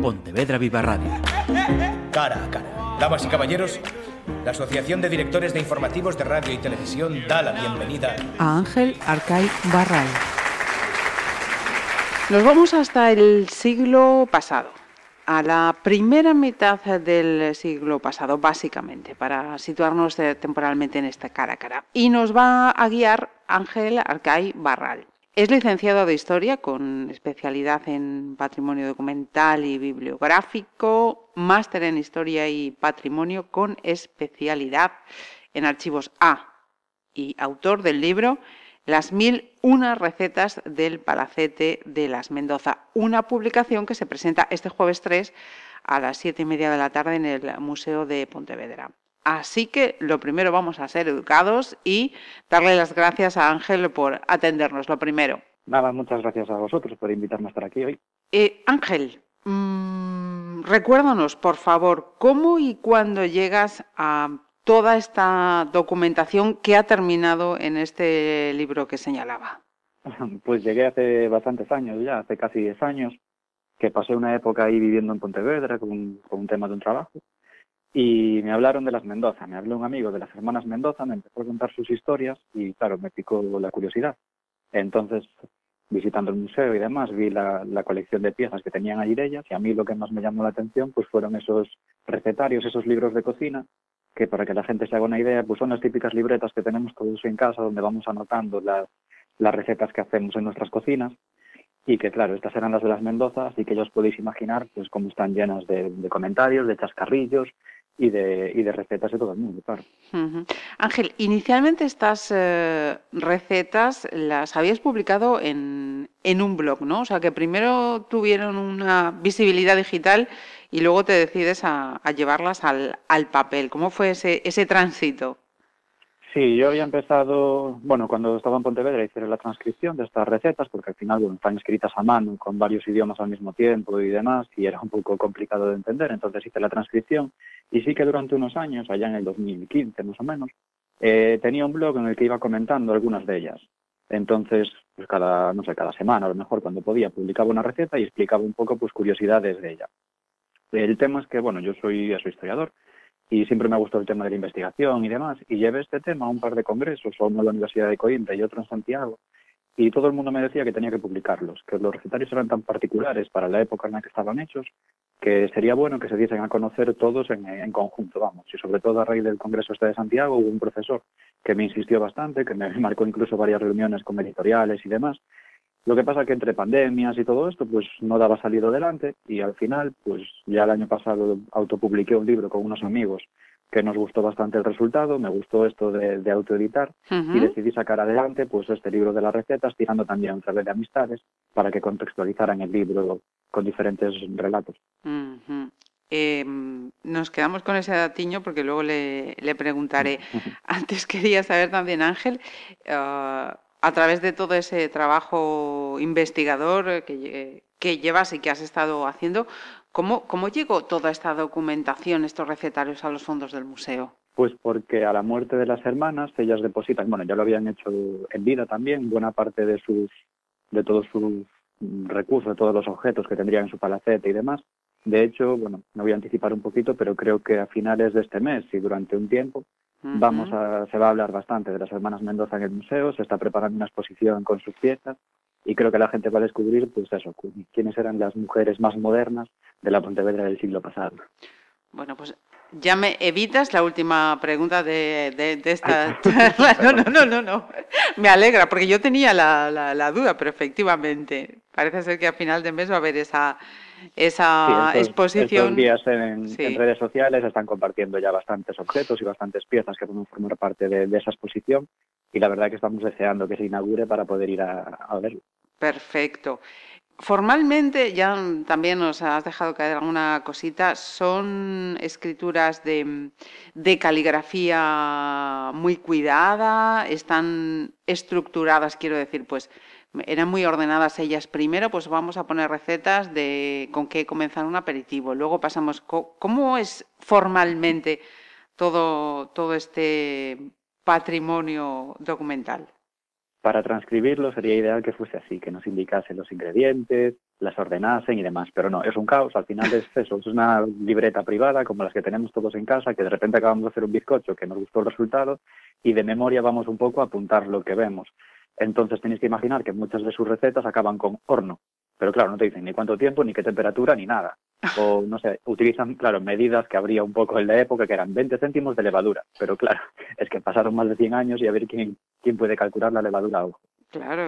Pontevedra Viva Radio. Cara a cara. Damas y caballeros, la Asociación de Directores de Informativos de Radio y Televisión da la bienvenida a Ángel Arcay Barral. Nos vamos hasta el siglo pasado, a la primera mitad del siglo pasado, básicamente, para situarnos temporalmente en esta cara a cara. Y nos va a guiar Ángel Arcay Barral. Es licenciado de Historia con especialidad en Patrimonio Documental y Bibliográfico, máster en Historia y Patrimonio con especialidad en Archivos A y autor del libro Las mil una recetas del Palacete de las Mendoza, una publicación que se presenta este jueves 3 a las siete y media de la tarde en el Museo de Pontevedra. Así que lo primero vamos a ser educados y darle las gracias a Ángel por atendernos, lo primero. Nada, muchas gracias a vosotros por invitarme a estar aquí hoy. Eh, Ángel, mmm, recuérdanos, por favor, cómo y cuándo llegas a toda esta documentación que ha terminado en este libro que señalaba. Pues llegué hace bastantes años ya, hace casi 10 años, que pasé una época ahí viviendo en Pontevedra con, con un tema de un trabajo y me hablaron de las Mendoza. Me habló un amigo de las hermanas Mendoza, me empezó a contar sus historias y, claro, me picó la curiosidad. Entonces, visitando el museo y demás, vi la, colección de piezas que tenían allí de ellas y a mí lo que más me llamó la atención pues fueron esos recetarios, esos libros de cocina, que para que la gente se haga una idea, pues son las típicas libretas que tenemos todos en casa donde vamos anotando las, las recetas que hacemos en nuestras cocinas y que claro, estas eran las de las Mendoza, así que ya os podéis imaginar pues cómo están llenas de, de comentarios, de chascarrillos y de, y de recetas de todo el mundo, claro. Ángel, inicialmente estas eh, recetas las habías publicado en, en, un blog, ¿no? O sea, que primero tuvieron una visibilidad digital y luego te decides a, a llevarlas al, al, papel. ¿Cómo fue ese, ese tránsito? Sí, yo había empezado, bueno, cuando estaba en Pontevedra hice la transcripción de estas recetas, porque al final, bueno, están escritas a mano, con varios idiomas al mismo tiempo y demás, y era un poco complicado de entender, entonces hice la transcripción, y sí que durante unos años, allá en el 2015 más o menos, eh, tenía un blog en el que iba comentando algunas de ellas. Entonces, pues cada, no sé, cada semana a lo mejor cuando podía, publicaba una receta y explicaba un poco, pues, curiosidades de ella. El tema es que, bueno, yo soy, soy historiador, y siempre me ha gustado el tema de la investigación y demás, y llevé este tema a un par de congresos, uno en la Universidad de Coimbra y otro en Santiago, y todo el mundo me decía que tenía que publicarlos, que los recetarios eran tan particulares para la época en la que estaban hechos, que sería bueno que se diesen a conocer todos en, en conjunto, vamos, y sobre todo a raíz del congreso este de Santiago hubo un profesor que me insistió bastante, que me marcó incluso varias reuniones con editoriales y demás, lo que pasa que entre pandemias y todo esto, pues no daba salido adelante y al final, pues ya el año pasado autopubliqué un libro con unos amigos que nos gustó bastante el resultado, me gustó esto de, autoeditar y decidí sacar adelante pues este libro de las recetas, tirando también otra vez de amistades para que contextualizaran el libro con diferentes relatos. Em, nos quedamos con ese datiño porque luego le, preguntaré. Antes quería saber también, Ángel, ah, a través de todo ese trabajo investigador eh, que, llevas y que has estado haciendo, ¿cómo, ¿cómo llegó toda esta documentación, estos recetarios a los fondos del museo? Pues porque a la muerte de las hermanas, ellas depositan, bueno, ya lo habían hecho en vida también, buena parte de sus, de todos sus recursos, de todos los objetos que tendrían en su palacete y demás. De hecho, bueno, me voy a anticipar un poquito, pero creo que a finales de este mes y durante un tiempo Vamos a, se va a hablar bastante de las hermanas Mendoza en el museo, se está preparando una exposición con sus piezas y creo que la gente va a descubrir, pues eso, quiénes eran las mujeres más modernas de la Pontevedra del siglo pasado. Bueno, pues ya me evitas la última pregunta de, de, esta. no, no, no, no, no. Me alegra, porque yo tenía la, la, la duda, pero efectivamente, parece ser que a final de mes va a haber esa esa exposición. Estos días en, redes sociales están compartiendo ya bastantes objetos y bastantes piezas que pueden formar parte de, esa exposición y la verdad que estamos deseando que se inaugure para poder ir a, verlo. Perfecto. Formalmente, ya también nos has dejado caer alguna cosita, son escrituras de, caligrafía muy cuidada, están estructuradas, quiero decir, pues eran muy ordenadas ellas. Primero, pues vamos a poner recetas de con qué comenzar un aperitivo. Luego pasamos, ¿cómo es formalmente todo, todo este patrimonio documental? Para transcribirlo sería ideal que fuese así, que nos indicase los ingredientes, las ordenasen y demás, pero no, es un caos, al final es eso, es una libreta privada como las que tenemos todos en casa, que de repente acabamos de hacer un bizcocho que nos gustó el resultado y de memoria vamos un poco a apuntar lo que vemos. Entonces tenéis que imaginar que muchas de sus recetas acaban con horno, pero claro, no te dicen ni cuánto tiempo, ni qué temperatura, ni nada. O no sé, utilizan, claro, medidas que habría un poco en la época, que eran 20 céntimos de levadura, pero claro, es que pasaron más de 100 años y a ver quién, quién puede calcular la levadura a ojo.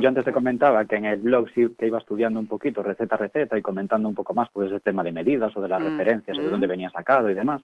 Yo antes te comentaba que en el blog sí que iba estudiando un poquito receta a receta y comentando un poco más pues el tema de medidas o de las mm, referencias, de dónde mm. venía sacado y demás.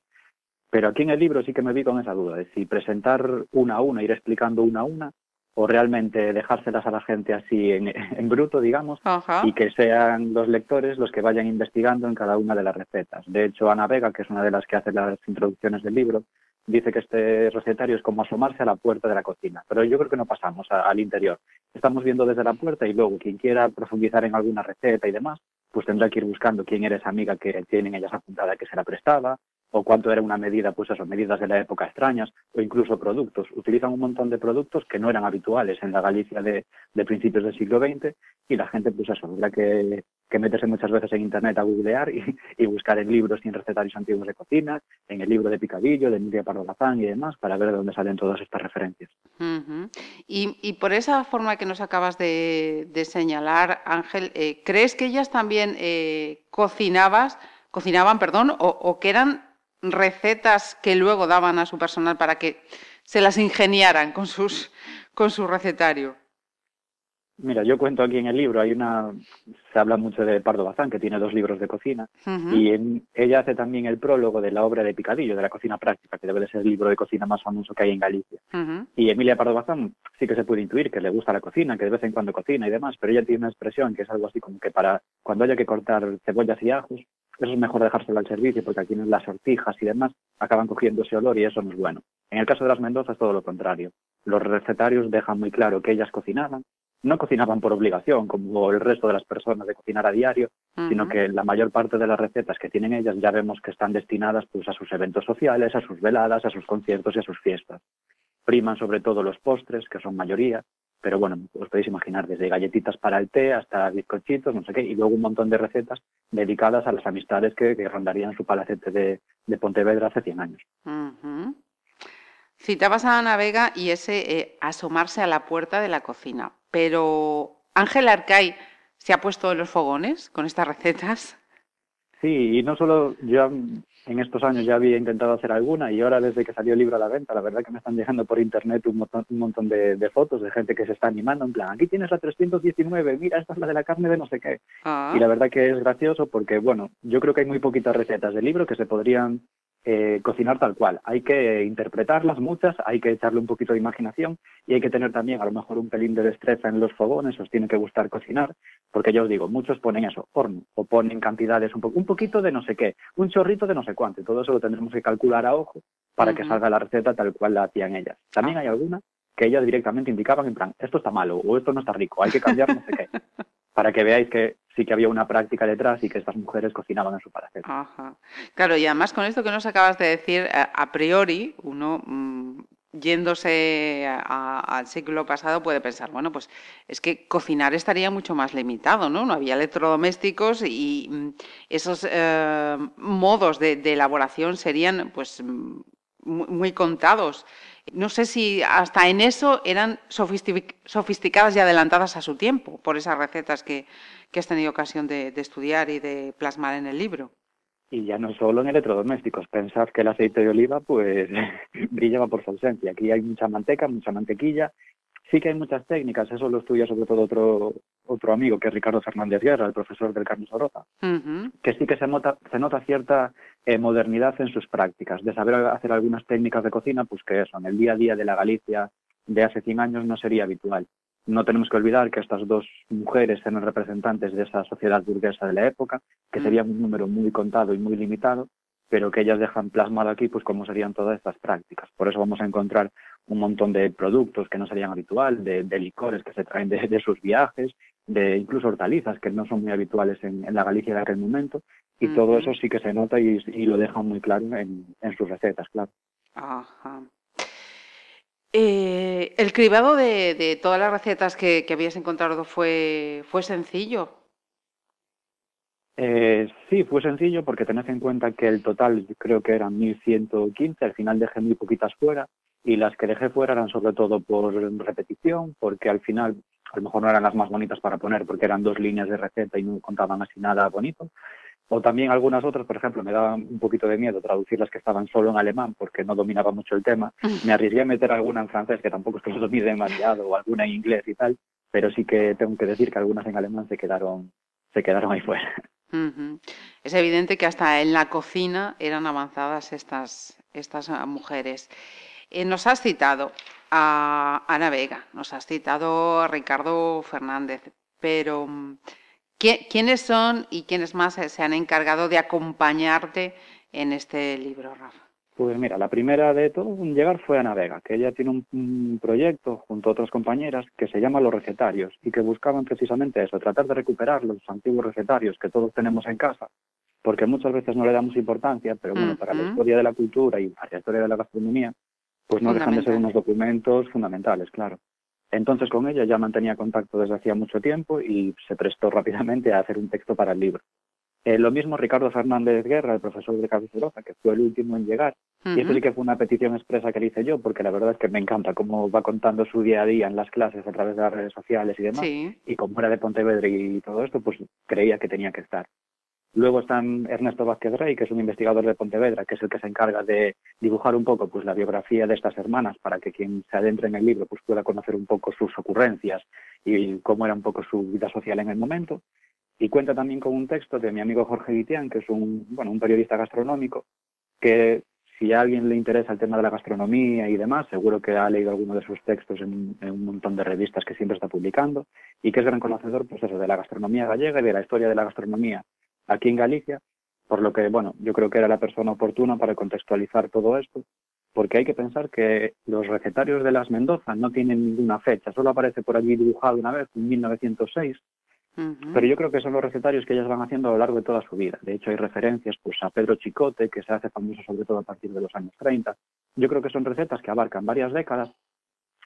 Pero aquí en el libro sí que me vi con esa duda de si presentar una a una, ir explicando una a una, o realmente dejárselas a la gente así en, en bruto, digamos, y que sean los lectores los que vayan investigando en cada una de las recetas. De hecho, Ana Vega, que es una de las que hace las introducciones del libro, dice que este recetario es como asomarse a la puerta de la cocina, pero yo creo que no pasamos al interior. Estamos viendo desde la puerta y luego quien quiera profundizar en alguna receta y demás, pues tendrá que ir buscando quién era esa amiga que tienen ellas apuntada que se la prestaba, o cuánto era una medida, pues eso, medidas de la época extrañas, o incluso productos. Utilizan un montón de productos que no eran habituales en la Galicia de, principios del siglo XX y la gente, pues eso, tendrá que, meterse muchas veces en Internet a googlear y, buscar en libros y en recetarios antiguos de cocina, en el libro de Picadillo, de Emilia Pardo Bazán y demás, para ver de dónde salen todas estas referencias. y, por esa forma que nos acabas de, señalar, Ángel, eh, ¿crees que ellas también eh, cocinabas, cocinaban, perdón, o que eran recetas que luego daban a su personal para que se las ingeniaran con, sus, con su recetario? Mira, yo cuento aquí en el libro, hay una, se habla mucho de Pardo Bazán, que tiene dos libros de cocina, y ella hace también el prólogo de la obra de Picadillo, de la cocina práctica, que debe de ser el libro de cocina más famoso que hay en Galicia. Y Emilia Pardo Bazán sí que se puede intuir que le gusta la cocina, que de vez en cuando cocina y demás, pero ella tiene una expresión que es algo así como que para cuando haya que cortar cebollas y ajos, eso es mejor dejárselo al servicio, porque aquí las sortijas y demás acaban cogiendo ese olor y eso no es bueno. En el caso de las Mendoza es todo lo contrario. Los recetarios dejan muy claro que ellas cocinaban, no cocinaban por obligación, como el resto de las personas de cocinar a diario, sino que la mayor parte de las recetas que tienen ellas ya vemos que están destinadas pues, a sus eventos sociales, a sus veladas, a sus conciertos y a sus fiestas. Priman sobre todo los postres, que son mayoría, pero bueno, os podéis imaginar desde galletitas para el té hasta bizcochitos, no sé qué, y luego un montón de recetas dedicadas a las amistades que, rondarían su palacete de, Pontevedra hace 100 años. Citabas a Ana Vega y ese eh, asomarse a la puerta de la cocina. Pero Ángel Arcay se ha puesto en los fogones con estas recetas. Sí, y no solo yo en estos años ya había intentado hacer alguna y ahora desde que salió el libro a la venta, la verdad que me están llegando por internet un montón, un montón de, fotos de gente que se está animando en plan, aquí tienes la 319, mira, esta es la de la carne de no sé qué. Ah. Y la verdad que es gracioso porque, bueno, yo creo que hay muy poquitas recetas de libro que se podrían eh, cocinar tal cual. Hay que interpretarlas muchas, hay que echarle un poquito de imaginación y hay que tener también a lo mejor un pelín de destreza en los fogones, os tiene que gustar cocinar, porque ya os digo, muchos ponen eso, horno, o ponen cantidades, un, un poquito de no sé qué, un chorrito de no sé cuánto, todo eso lo tendremos que calcular a ojo para que salga la receta tal cual la hacían ellas. También ah. hay alguna que ellas directamente indicaban en plan, esto está malo o esto no está rico, hay que cambiar no sé qué, para que veáis que sí que había una práctica detrás y que estas mujeres cocinaban en su palacete. Ajá. Claro, y además con esto que nos acabas de decir, eh, a priori, uno mm, yéndose al siglo pasado puede pensar, bueno, pues es que cocinar estaría mucho más limitado, ¿no? No había electrodomésticos y mm, esos eh, modos de, elaboración serían pues mm, muy contados. No sé si hasta en eso eran sofisticadas y adelantadas a su tiempo, por esas recetas que, has tenido ocasión de, estudiar y de plasmar en el libro. Y ya no solo en electrodomésticos, pensad que el aceite de oliva pues brillaba por su ausencia. Aquí hay mucha manteca, mucha mantequilla. Sí que hay muchas técnicas, eso lo estudia sobre todo otro otro amigo que es Ricardo Fernández Guerra, el profesor del Carlos Oroza, que sí que se nota, se nota cierta eh, modernidad en sus prácticas, de saber hacer algunas técnicas de cocina, pues que eso, en el día a día de la Galicia de hace 100 años no sería habitual. No tenemos que olvidar que estas dos mujeres eran representantes de esa sociedad burguesa de la época, que mm. sería un número muy contado y muy limitado, pero que ellas dejan plasmado aquí pues cómo serían todas estas prácticas. Por eso vamos a encontrar un montón de productos que no serían habitual, de, licores que se traen de, sus viajes, de incluso hortalizas que no son muy habituales en, la Galicia de aquel momento, y todo eso sí que se nota y, lo dejan muy claro en, sus recetas, claro. Ajá. Eh, ¿El cribado de, todas las recetas que, habías encontrado fue, fue sencillo? Eh, sí, fue sencillo porque tenés en cuenta que el total creo que eran 1115, al final dejé muy poquitas fuera y las que dejé fuera eran sobre todo por repetición, porque al final a lo mejor no eran las más bonitas para poner porque eran dos líneas de receta y no contaban así nada bonito. O también algunas otras, por ejemplo, me daba un poquito de miedo traducir las que estaban solo en alemán porque no dominaba mucho el tema. Me arriesgué a meter alguna en francés, que tampoco es que lo domine demasiado, o alguna en inglés y tal, pero sí que tengo que decir que algunas en alemán se quedaron, se quedaron ahí fuera. Es evidente que hasta en la cocina eran avanzadas estas, estas ah, mujeres. Eh, nos has citado a Ana Vega, nos has citado a Ricardo Fernández, pero mm, ¿quiénes son y quiénes más se han encargado de acompañarte en este libro, Rafa? Pues mira, la primera de todo en llegar fue Ana Vega, que ella tiene un, proyecto junto a otras compañeras que se llama Los Recetarios y que buscaban precisamente eso, tratar de recuperar los antiguos recetarios que todos tenemos en casa, porque muchas veces no le damos importancia, pero bueno, para la historia de la cultura y para la historia de la gastronomía, pues no dejan de ser unos documentos fundamentales, claro. Entonces con ella ya mantenía contacto desde hacía mucho tiempo y se prestó rápidamente a hacer un texto para el libro. Eh, lo mismo Ricardo Fernández Guerra, el profesor de Roja, que fue el último en llegar. Y eso sí que fue una petición expresa que le hice yo, porque la verdad es que me encanta cómo va contando su día a día en las clases a través de las redes sociales y demás. Y como era de Pontevedra y todo esto, pues creía que tenía que estar. Luego está Ernesto Vázquez Rey, que es un investigador de Pontevedra, que es el que se encarga de dibujar un poco pues, la biografía de estas hermanas para que quien se adentre en el libro pues, pueda conocer un poco sus ocurrencias y cómo era un poco su vida social en el momento. Y cuenta también con un texto de mi amigo Jorge Guitián, que es un, bueno, un periodista gastronómico, que si a alguien le interesa el tema de la gastronomía y demás, seguro que ha leído alguno de sus textos en, un montón de revistas que siempre está publicando, y que es gran conocedor pues eso, de la gastronomía gallega y de la historia de la gastronomía aquí en Galicia, por lo que, bueno, yo creo que era la persona oportuna para contextualizar todo esto, porque hay que pensar que los recetarios de las Mendoza no tienen ninguna fecha, solo aparece por allí dibujado una vez en 1906, pero yo creo que son los recetarios que ellas van haciendo a lo largo de toda su vida. De hecho, hay referencias pues, a Pedro Chicote, que se hace famoso sobre todo a partir de los años 30. Yo creo que son recetas que abarcan varias décadas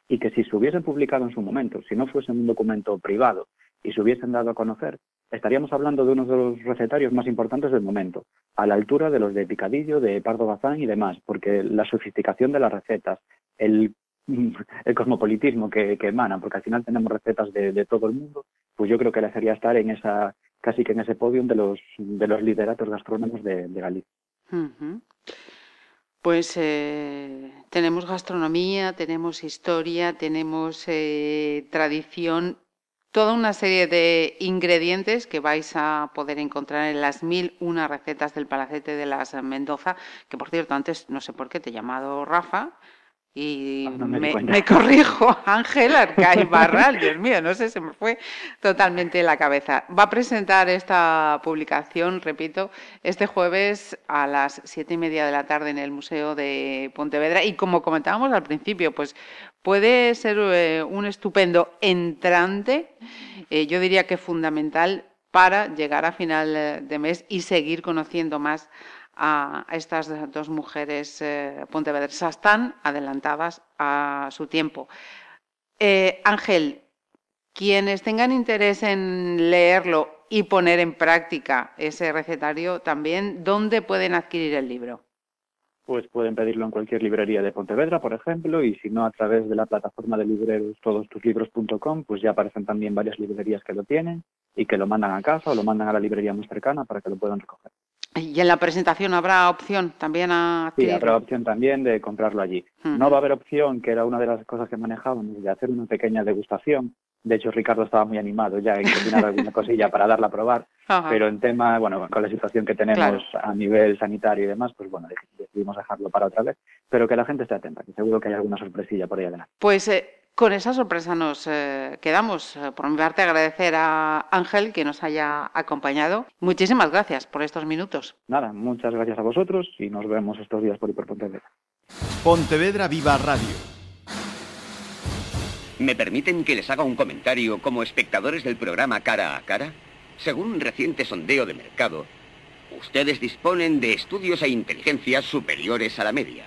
y que si se hubiesen publicado en su momento, si no fuese un documento privado y se hubiesen dado a conocer, estaríamos hablando de uno de los recetarios más importantes del momento, a la altura de los de Picadillo, de Pardo Bazán y demás, porque la sofisticación de las recetas, el el cosmopolitismo que, emana, porque al final tenemos recetas de, todo el mundo, pues yo creo que le hacería estar en esa, casi que en ese podium de los, de los lideratos gastronómicos de, Galicia. Pues eh, tenemos gastronomía, tenemos historia, tenemos eh, tradición, toda una serie de ingredientes que vais a poder encontrar en las mil una recetas del Palacete de las Mendoza, que por cierto antes no sé por qué te he llamado Rafa, y ah, me, corrijo, Ángel Arcay Barral, Dios mío, no sé, se me fue totalmente la cabeza. Va a presentar esta publicación, repito, este jueves a las siete y media de la tarde en el Museo de Pontevedra. Y como comentábamos al principio, pues puede ser eh, un estupendo entrante, eh, yo diría que fundamental para llegar a final de mes y seguir conociendo más a estas dos mujeres eh, pontevedresas tan adelantadas a su tiempo. Eh, Ángel, quienes tengan interés en leerlo y poner en práctica ese recetario también, ¿dónde pueden adquirir el libro? Pues pueden pedirlo en cualquier librería de Pontevedra, por ejemplo, y si no a través de la plataforma de libreros todostuslibros.com, pues ya aparecen también varias librerías que lo tienen y que lo mandan a casa o lo mandan a la librería más cercana para que lo puedan recoger. Y en la presentación habrá opción también a... Sí, habrá opción también de comprarlo allí. No va a haber opción, que era una de las cosas que manejábamos, de hacer una pequeña degustación. De hecho, Ricardo estaba muy animado ya en cocinar alguna cosilla para darla a probar. Pero en tema, bueno, con la situación que tenemos a nivel sanitario y demás, pues bueno, decidimos dejarlo para otra vez. Pero que la gente esté atenta, que seguro que hay alguna sorpresilla por ahí adelante. Pues eh, con esa sorpresa nos eh, quedamos. Eh, por mi parte, agradecer a Ángel que nos haya acompañado. Muchísimas gracias por estos minutos. Nada, muchas gracias a vosotros y nos vemos estos días por por Pontevedra. Pontevedra Viva Radio. ¿Me permiten que les haga un comentario como espectadores del programa Cara a Cara? Según un reciente sondeo de mercado, ustedes disponen de estudios e inteligencias superiores a la media.